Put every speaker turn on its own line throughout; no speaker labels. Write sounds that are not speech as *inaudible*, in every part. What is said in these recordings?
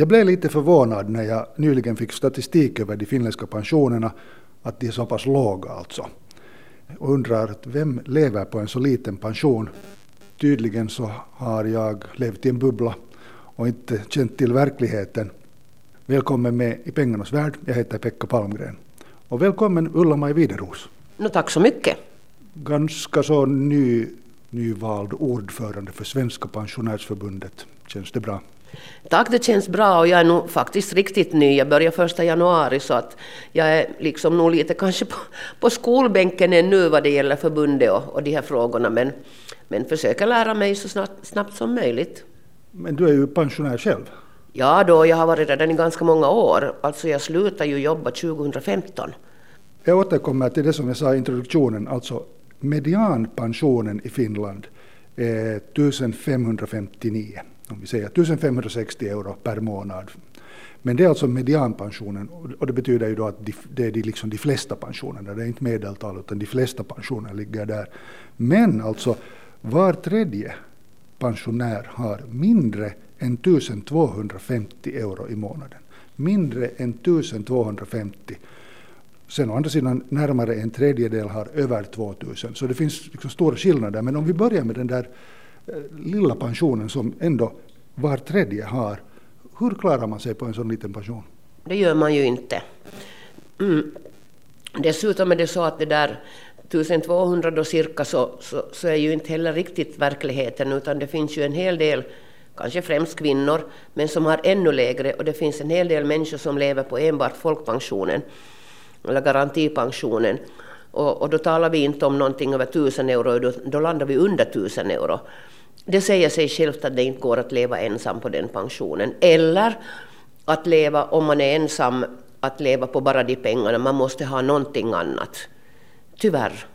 Jag blev lite förvånad när jag nyligen fick statistik över de finländska pensionerna, att de är så pass låga alltså. Och undrar vem lever på en så liten pension? Tydligen så har jag levt i en bubbla och inte känt till verkligheten. Välkommen med i pengarnas värld. Jag heter Pekka Palmgren. Och välkommen Ulla-Maj Wideros.
No, tack så mycket.
Ganska så ny, nyvald ordförande för Svenska pensionärsförbundet. Känns det bra?
Tack, det känns bra och jag är nog faktiskt riktigt ny. Jag börjar första januari så att jag är liksom nog lite kanske på, på skolbänken ännu vad det gäller förbundet och, och de här frågorna men, men försöker lära mig så snabbt, snabbt som möjligt.
Men du är ju pensionär själv.
Ja, då, jag har varit redan i ganska många år. Alltså jag slutade ju jobba 2015.
Jag återkommer till det som jag sa i introduktionen, alltså medianpensionen i Finland är 1559, om vi säger 1560 euro per månad. Men det är alltså medianpensionen och det betyder ju då att det är de, liksom de flesta pensionerna, det är inte medeltal utan de flesta pensioner ligger där. Men alltså var tredje pensionär har mindre än 1250 euro i månaden. Mindre än 1250. Sen å andra sidan närmare en tredjedel har över 2000. Så det finns liksom stora skillnader. Men om vi börjar med den där lilla pensionen som ändå var tredje har. Hur klarar man sig på en sån liten pension?
Det gör man ju inte. Mm. Dessutom är det så att det där 1200 då cirka så, så, så, är ju inte heller riktigt verkligheten utan det finns ju en hel del, kanske främst kvinnor, men som har ännu lägre och det finns en hel del människor som lever på enbart folkpensionen eller garantipensionen. Och, och då talar vi inte om någonting över 1000 euro, då, då landar vi under 1000 euro. Det säger sig självt att det inte går att leva ensam på den pensionen. Eller att leva, om man är ensam, att leva på bara de pengarna. Man måste ha någonting annat. Tyvärr.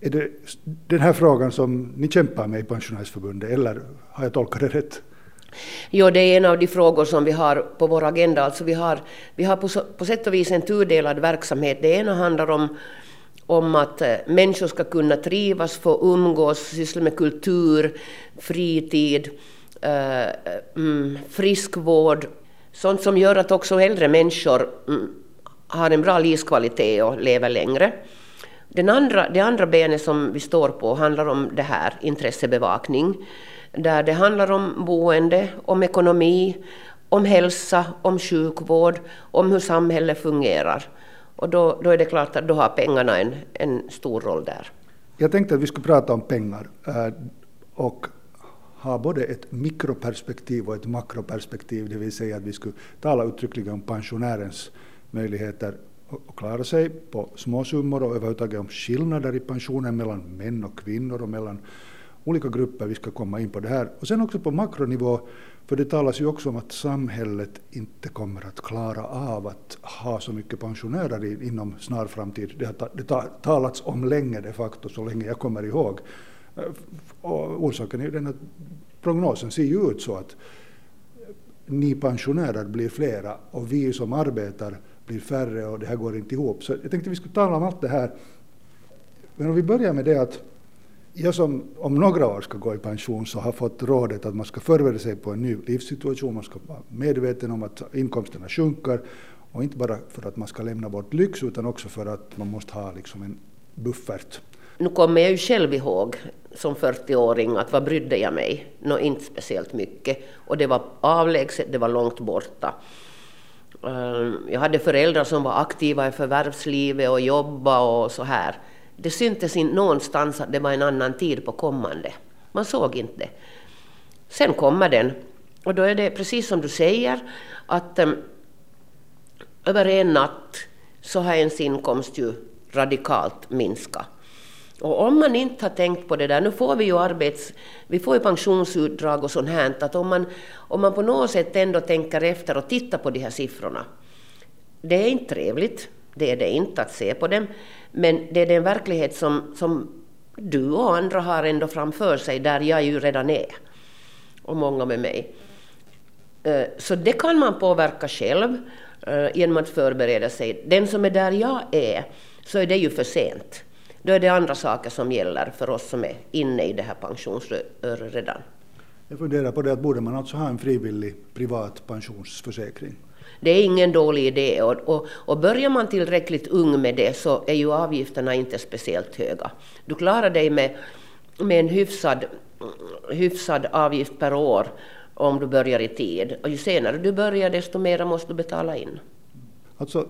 Är det den här frågan som ni kämpar med i Pensionärsförbundet, eller har jag tolkat det rätt?
Jo, det är en av de frågor som vi har på vår agenda. Alltså vi har, vi har på, på sätt och vis en tudelad verksamhet. Det ena handlar om, om att eh, människor ska kunna trivas, få umgås, syssla med kultur, fritid, eh, mm, friskvård, sånt som gör att också äldre människor mm, har en bra livskvalitet och lever längre. Den andra, det andra benet som vi står på handlar om det här, intressebevakning, där det handlar om boende, om ekonomi, om hälsa, om sjukvård, om hur samhället fungerar. Och då, då är det klart att då har pengarna en, en stor roll där.
Jag tänkte att vi skulle prata om pengar eh, och ha både ett mikroperspektiv och ett makroperspektiv, det vill säga att vi skulle tala uttryckligen om pensionärens möjligheter att klara sig på småsummor och överhuvudtaget om skillnader i pensionen mellan män och kvinnor och mellan olika grupper. Vi ska komma in på det här. Och sen också på makronivå, för det talas ju också om att samhället inte kommer att klara av att ha så mycket pensionärer inom snar framtid. Det har det talats om länge de facto, så länge jag kommer ihåg. Eh, och orsaken är ju den att prognosen ser ju ut så att ni pensionärer blir flera och vi som arbetar blir färre och det här går inte ihop. Så jag tänkte vi skulle tala om allt det här. Men om vi börjar med det att jag som om några år ska gå i pension så har fått rådet att man ska förbereda sig på en ny livssituation, man ska vara medveten om att inkomsterna sjunker och inte bara för att man ska lämna bort lyx utan också för att man måste ha liksom en buffert.
Nu kommer jag ju själv ihåg som 40-åring att vad brydde jag mig? Nå, inte speciellt mycket. Och det var avlägset, det var långt borta. Ehm, jag hade föräldrar som var aktiva i förvärvslivet och jobbade och så här. Det syntes inte någonstans att det var en annan tid på kommande. Man såg inte det. Sen kommer den. Och då är det precis som du säger att um, över en natt så har ens inkomst ju radikalt minskat. Och om man inte har tänkt på det där, nu får vi ju arbets, vi får ju pensionsutdrag och sånt här, att om man, om man på något sätt ändå tänker efter och tittar på de här siffrorna, det är inte trevligt, det är det inte att se på dem, men det är den verklighet som, som du och andra har ändå framför sig, där jag ju redan är, och många med mig. Eh, så det kan man påverka själv eh, genom att förbereda sig. Den som är där jag är, så är det ju för sent. Då är det andra saker som gäller för oss som är inne i det här pensionsröret redan.
Jag funderar på det att borde man alltså ha en frivillig privat pensionsförsäkring?
Det är ingen dålig idé och, och, och börjar man tillräckligt ung med det så är ju avgifterna inte speciellt höga. Du klarar dig med, med en hyfsad, hyfsad avgift per år om du börjar i tid. Och ju senare du börjar desto mer måste du betala in.
Alltså,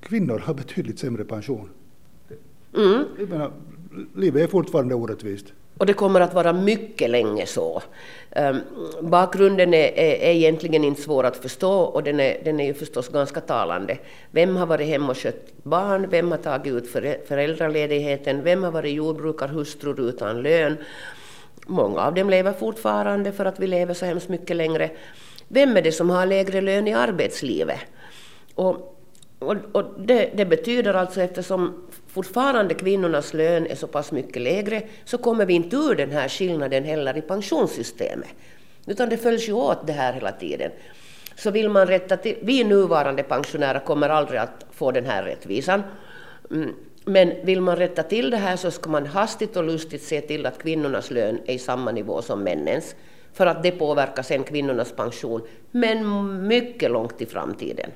kvinnor har betydligt sämre pension.
Mm.
Jag menar, livet är fortfarande orättvist.
Och det kommer att vara mycket länge så. Ehm, bakgrunden är, är, är, egentligen inte svår att förstå och den är, den är ju förstås ganska talande. Vem har varit hemma och skött barn? Vem har tagit ut föräldraledigheten? Vem har varit jordbrukarhustrur utan lön? Många av dem lever fortfarande för att vi lever så hemskt mycket längre. Vem är det som har lägre lön i arbetslivet? Och, och, och det, det, betyder alltså eftersom fortfarande kvinnornas lön är så pass mycket lägre så kommer vi inte ur den här skillnaden heller i pensionssystemet. Utan det följs ju åt det här hela tiden. Så vill man rätta till, vi nuvarande pensionärer kommer aldrig att få den här rättvisan. Mm. Men vill man rätta till det här så ska man hastigt och lustigt se till att kvinnornas lön är i samma nivå som männens. För att det påverkar sen kvinnornas pension, men mycket långt i framtiden.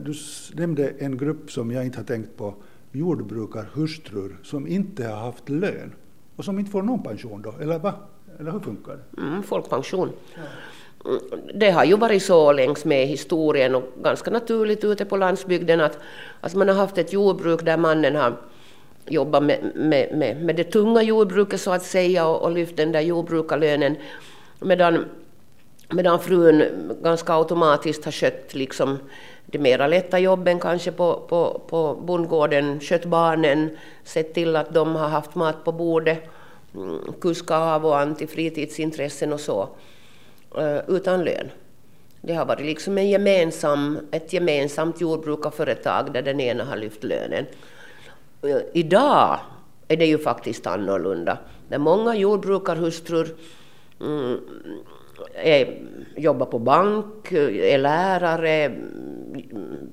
Du nämnde en grupp som jag inte har tänkt på, jordbrukarhustrur som inte har haft lön och som inte får någon pension då, eller va? Eller hur funkar det?
Mm, folkpension. Ja. Det har ju varit så längs med historien och ganska naturligt ute på landsbygden att att man har haft ett jordbruk där mannen har jobbat med, med, med, med det tunga jordbruket så att säga och, och lyft den där jordbrukarlönen medan, medan frun ganska automatiskt har skött liksom de mera lätta jobben kanske på, på, på bondgården, skött barnen, sett till att de har haft mat på bordet, mm, kuska av och an till fritidsintressen och så, eh, utan lön. Det har varit liksom en gemensam, ett gemensamt jordbrukarföretag där den ena har lyft lönen. Eh, idag är det ju faktiskt annorlunda. Där många jordbrukarhustrur mm, är, jobbar på bank, är lärare,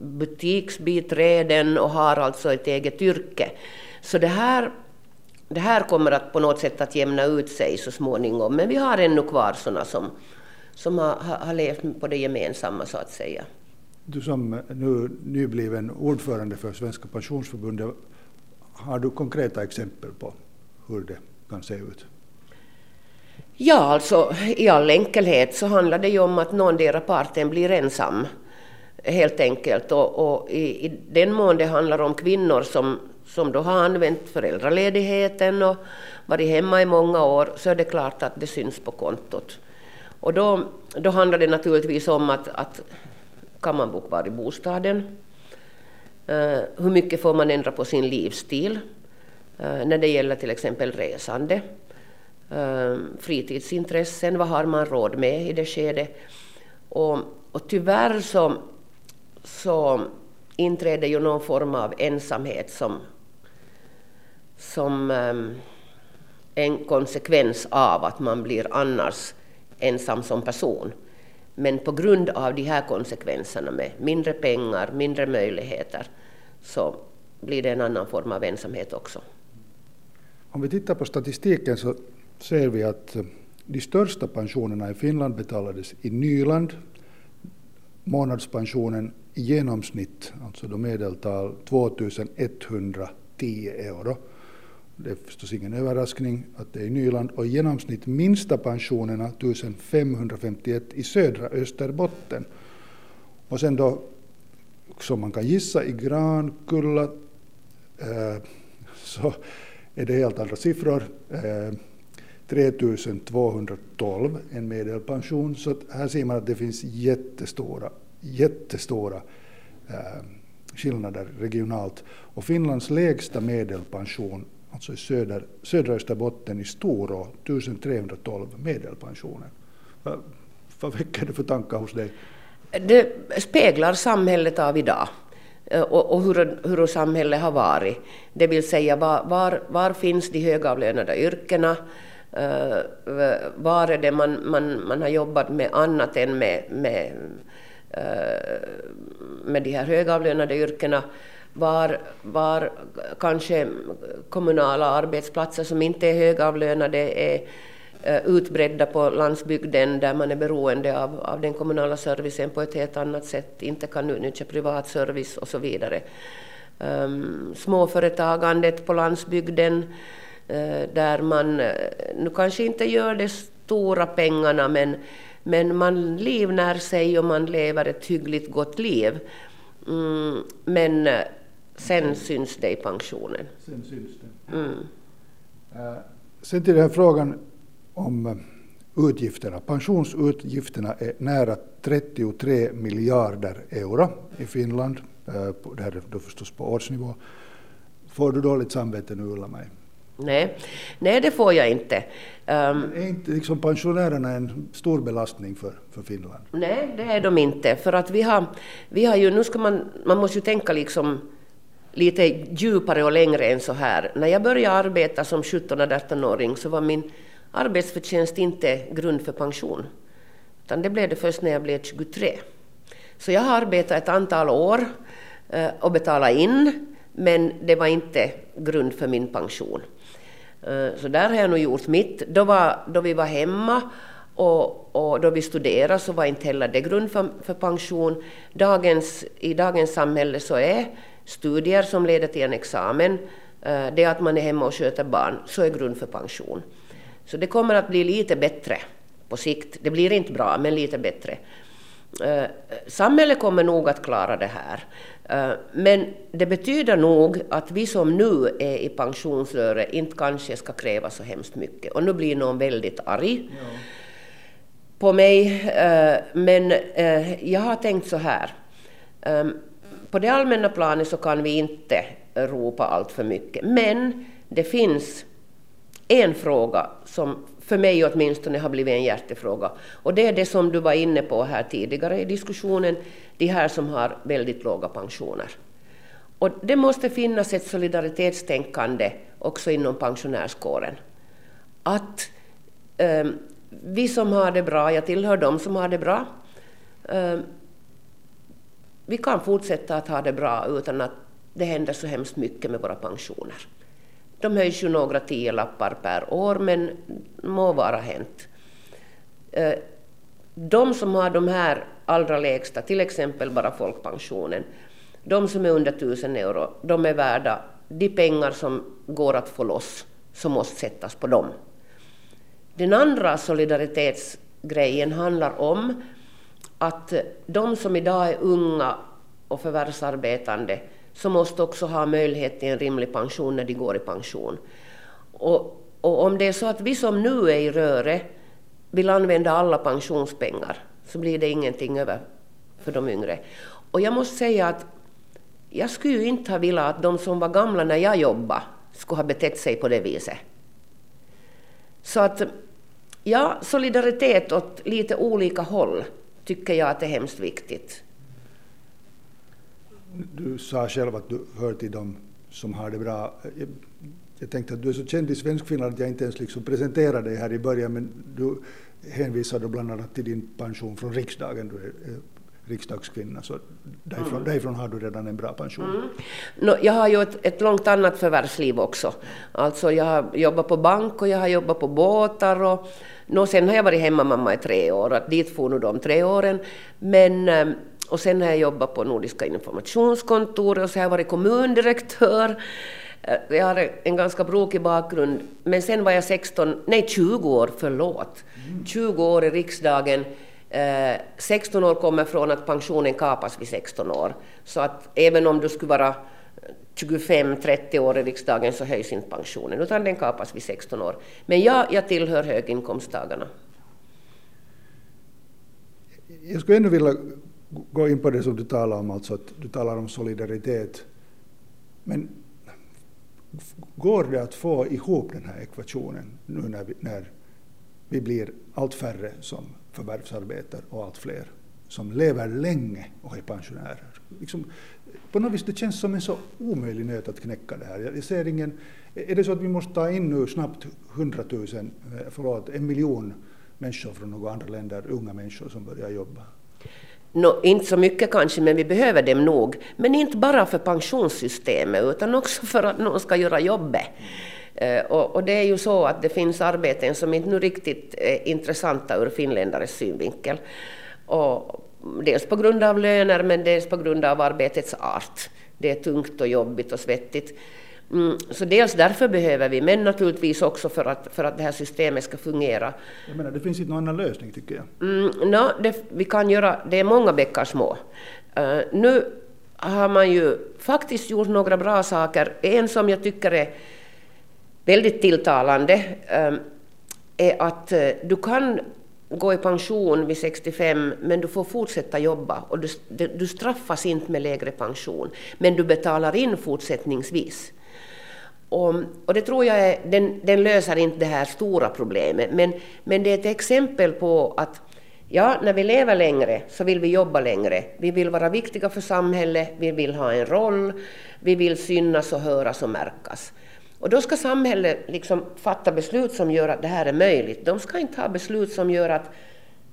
butiksbiträden och har alltså ett eget yrke. Så det här, det här kommer att på något sätt att jämna ut sig så småningom. Men vi har ännu kvar sådana som, som har, har levt på det gemensamma så att säga.
Du som nu nybliven ordförande för Svenska pensionsförbundet, har du konkreta exempel på hur det kan se ut?
Ja, alltså i all enkelhet så handlar det ju om att någondera parten blir ensam. Helt enkelt. Och, och i, i, den mån det handlar om kvinnor som, som då har använt föräldraledigheten och varit hemma i många år så är det klart att det syns på kontot. Och då, då handlar det naturligtvis om att, att kan man bo kvar i bostaden? Uh, hur mycket får man ändra på sin livsstil uh, när det gäller till exempel resande? Eh, fritidsintressen, vad har man råd med i det skedet? Och, och tyvärr så, så inträder ju någon form av ensamhet som, som ehm, en konsekvens av att man blir annars ensam som person. Men på grund av de här konsekvenserna med mindre pengar, mindre möjligheter, så blir det en annan form av ensamhet också.
Om vi tittar på statistiken så ser vi att eh, de största pensionerna i Finland betalades i Nyland. Månadspensionen i genomsnitt, alltså då medeltal 2110 euro. Det är förstås ingen överraskning att det är i Nyland och i genomsnitt minsta pensionerna 1551 i södra Österbotten. Och sen då, som man kan gissa, i Grankulla eh, så är det helt andra siffror. Eh, 3212 en medelpension. Så här ser man att det finns jättestora, jättestora eh, skillnader regionalt. Och Finlands lägsta medelpension, alltså i söder, södra Österbotten i Storå, 1312 medelpensioner. Vad, vad väcker det för tankar hos dig?
Det speglar samhället av idag eh, och, och hur, hur samhället har varit. Det vill säga var, var, var finns de högavlönade yrkena? Uh, var är det man, man, man har jobbat med annat än med, med, uh, med de här högavlönade yrkena? Var, var kanske kommunala arbetsplatser som inte är högavlönade är, eh, utbredda på landsbygden där man är beroende av, av den kommunala servicen på ett helt annat sätt, inte kan utnyttja privat service och så vidare. Um, småföretagandet på landsbygden uh, där man uh, nu kanske inte gör de stora pengarna men, men man livnär sig och man lever ett hyggligt gott liv. Mm, men uh, sen syns det i pensionen.
Sen syns det. Mm. Sen till den här frågan om utgifterna. Pensionsutgifterna är nära 33 miljarder euro i Finland. Eh, det här är då förstås på årsnivå. Får du dåligt samvete nu Ulla-Maj?
Nej. Nej, det får jag inte.
Um, är inte liksom pensionärerna en stor belastning för, för Finland?
Nej, det är de inte. För att vi har, vi har ju, nu ska man, man måste ju tänka liksom lite djupare och längre än så här. När jag började arbeta som 17-18-åring så var min arbetsförtjänst inte grund för pension. Utan det blev det först när jag blev 23. Så jag har arbetat ett antal år eh, och betalat in, men det var inte grund för min pension. Eh, så där har jag nog gjort mitt. Då, var, då vi var hemma och, och, då vi studerade så var inte heller det grund för, för pension. Dagens, I dagens samhälle så är studier som leder till en examen, eh, det att man är hemma och sköter barn, så är grund för pension. Så det kommer att bli lite bättre på sikt. Det blir inte bra, men lite bättre. Eh, samhället kommer nog att klara det här. Uh, men det betyder nog att vi som nu är i pensionsröret inte kanske ska kräva så hemskt mycket. Och nu blir någon väldigt arg ja. på mig. Uh, men jag har tänkt så här. Um, på det allmänna planet så kan vi inte ropa allt för mycket. Men det finns en fråga som för mig åtminstone har blivit en hjärtefråga. Och det är det som du var inne på här tidigare i diskussionen, de här som har väldigt låga pensioner. Och det måste finnas ett solidaritetstänkande också inom pensionärskåren. Att eh, vi som har det bra, jag tillhör dem som har det bra, eh, vi kan fortsätta att ha det bra utan att det händer så hemskt mycket med våra pensioner. De höjs ju några tiolappar per år, men må vara hänt. Eh, de som har de här allra lägsta, till exempel bara folkpensionen, de som är under 1000 euro, de är värda de pengar som går att få loss, som måste sättas på dem. Den andra solidaritetsgrejen handlar om att de som idag är unga och förvärvsarbetande så måste också ha möjlighet till en rimlig pension när de går i pension. Och, och om det är så att vi som nu är i röre vill använda alla pensionspengar så blir det ingenting över för de yngre. Och jag måste säga att jag skulle ju inte ha velat att de som var gamla när jag jobbade skulle ha betett sig på det viset. Så att, ja, solidaritet åt lite olika håll tycker jag att är hemskt viktigt.
Du sa själv att du hör till dem som har det bra. Jag, jag tänkte att du är så känd i Svenskfinland att jag inte ens liksom presenterar dig här i början, men du hänvisade bland annat till din pension från riksdagen. Du är riksdagskvinna, så därifrån, mm. därifrån har du redan en bra pension. Mm.
No, jag har ju ett, ett långt annat förvärvsliv också. Alltså jag har jobbat på bank och jag har jobbat på båtar och no, sen har jag varit hemmamamma i tre år, att dit for nu de tre åren. Men ehm, och sen har jag jobbat på Nordiska informationskontoret och så har jag varit kommundirektör. Eh, jag har en ganska brokig bakgrund, men sen var jag 16, nej 20 år, förlåt. 20 år i riksdagen. Eh, 16 år kommer från att pensionen kapas vid 16 år. Så att även om du skulle vara 25-30 år i riksdagen så höjs inte pensionen, utan den kapas vid 16 år. Men jag, jag tillhör höginkomsttagarna.
Jag skulle ännu vilja gå in på det som du talar om, alltså att du talar om solidaritet. Men går det att få ihop den här ekvationen nu när vi, när vi blir allt färre som förvärvsarbetar och allt fler som lever länge och är pensionärer? Liksom, på något vis det känns som en så omöjlig nöt att knäcka det här. Jag ser ingen, är det så att vi måste ta in nu snabbt 100 000, eh, förlåt, en miljon människor från några andra länder, unga människor som börjar jobba?
No, inte så mycket kanske, men vi behöver dem nog. Men inte bara för pensionssystemet, utan också för att någon ska göra jobbet. Eh, och, och, det är ju så att det finns arbeten som inte nu riktigt är intressanta ur finländares synvinkel. Och dels på grund av löner men dels på grund av arbetets art. Det är tungt och jobbigt och svettigt. Mm, så dels därför behöver vi, men naturligtvis också för att, för att det här systemet ska fungera.
Jag menar, det finns inte någon annan lösning tycker jag.
Mm, no, det, vi kan göra, det är många bäckar små. Uh, nu har man ju faktiskt gjort några bra saker. En som jag tycker är väldigt tilltalande uh, är att uh, du kan gå i pension vid 65 men du får fortsätta jobba och du, du straffas inte med lägre pension men du betalar in fortsättningsvis. Och, och det tror jag är, den, den, löser inte det här stora problemet, men, men det är ett exempel på att ja, när vi lever längre så vill vi jobba längre. Vi vill vara viktiga för samhället, vi vill ha en roll, vi vill synas och höras och märkas. Och då ska samhället liksom fatta beslut som gör att det här är möjligt. De ska inte ha beslut som gör att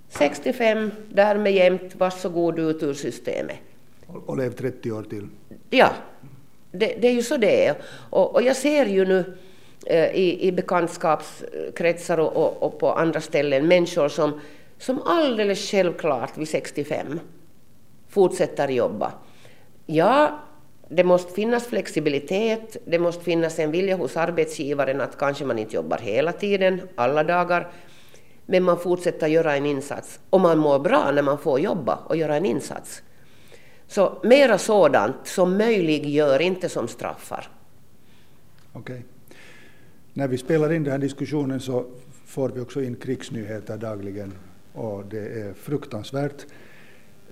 65, därmed jämt, varsågod ut ur systemet.
Och, lev 30 år till.
Ja, det, det, är ju så det är. Och, och jag ser ju nu eh, i, i bekantskapskretsar och, och, och, på andra ställen människor som, som alldeles självklart vid 65 fortsätter jobba. Ja, det måste finnas flexibilitet, det måste finnas en vilja hos arbetsgivaren att kanske man inte jobbar hela tiden, alla dagar, men man fortsätter göra en insats. Och man mår bra när man får jobba och göra en insats. Så mera sådant som möjliggör, inte som straffar.
Okej. Okay. När vi spelar in den här diskussionen så får vi också in krigsnyheter dagligen och det är fruktansvärt.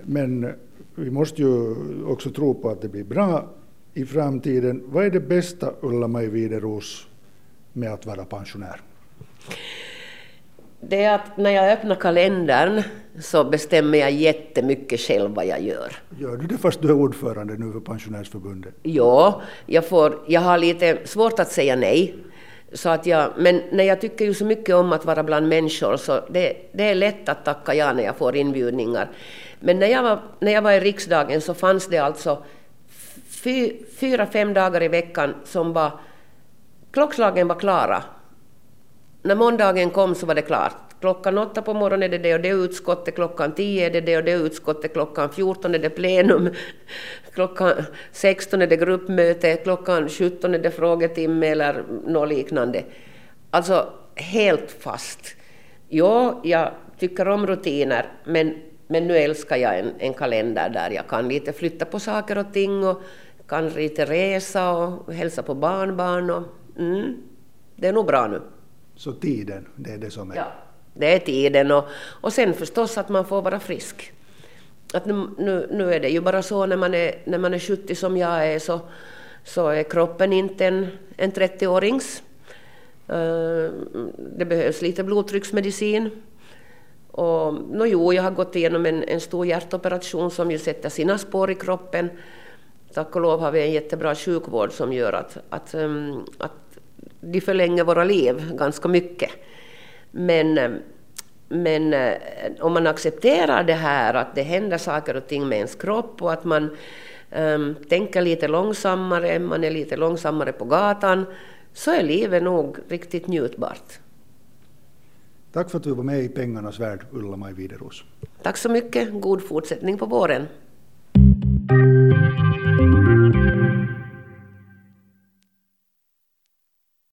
Men vi måste ju också tro på att det blir bra i framtiden. Vad är det bästa, Ulla-Maj Wideros, med att vara pensionär?
Det är att när jag öppnar kalendern så bestämmer jag jättemycket själv vad jag gör.
Gör du det fast du är ordförande nu för Pensionärsförbundet?
Ja, jag, får, jag har lite svårt att säga nej. Så att jag, men när jag tycker ju så mycket om att vara bland människor så det, det är lätt att tacka ja när jag får inbjudningar. Men när jag var, när jag var i riksdagen så fanns det alltså fy, fyra, fem dagar i veckan som var... Klockslagen var klara. När måndagen kom så var det klart. Klockan åtta på morgonen är det det och det utskottet, klockan tio är det det och det utskottet, klockan 14 är det plenum, *laughs* klockan 16 är det gruppmöte, klockan 17 är det frågetimme eller något liknande. Alltså helt fast. Ja, jag tycker om rutiner, men men nu älskar jag en, en kalender där jag kan lite flytta på saker och ting och kan lite resa och hälsa på barnbarn. Och, mm, det är nog bra nu.
Så tiden, det är det som är?
Ja, det är tiden och, och sen förstås att man får vara frisk. Att nu, nu, nu är det ju bara så när man är, när man är 70 som jag är så, så är kroppen inte en, en 30-årings. Uh, eh, det behövs lite blodtrycksmedicin och, no, jo, jag har gått igenom en, en stor hjärtoperation som ju sätter sina spår i kroppen. Tack och lov har vi en jättebra sjukvård som gör att, att, um, att de förlänger våra liv ganska mycket. Men, men uh, om man accepterar det här att det händer saker och ting med ens kropp och att man um, tänker lite långsammare, man är lite långsammare på gatan, så är livet nog riktigt njutbart.
Tack för att du var med i Pengarnas värld, Ulla-Maj Wideros.
Tack så mycket. God fortsättning på våren.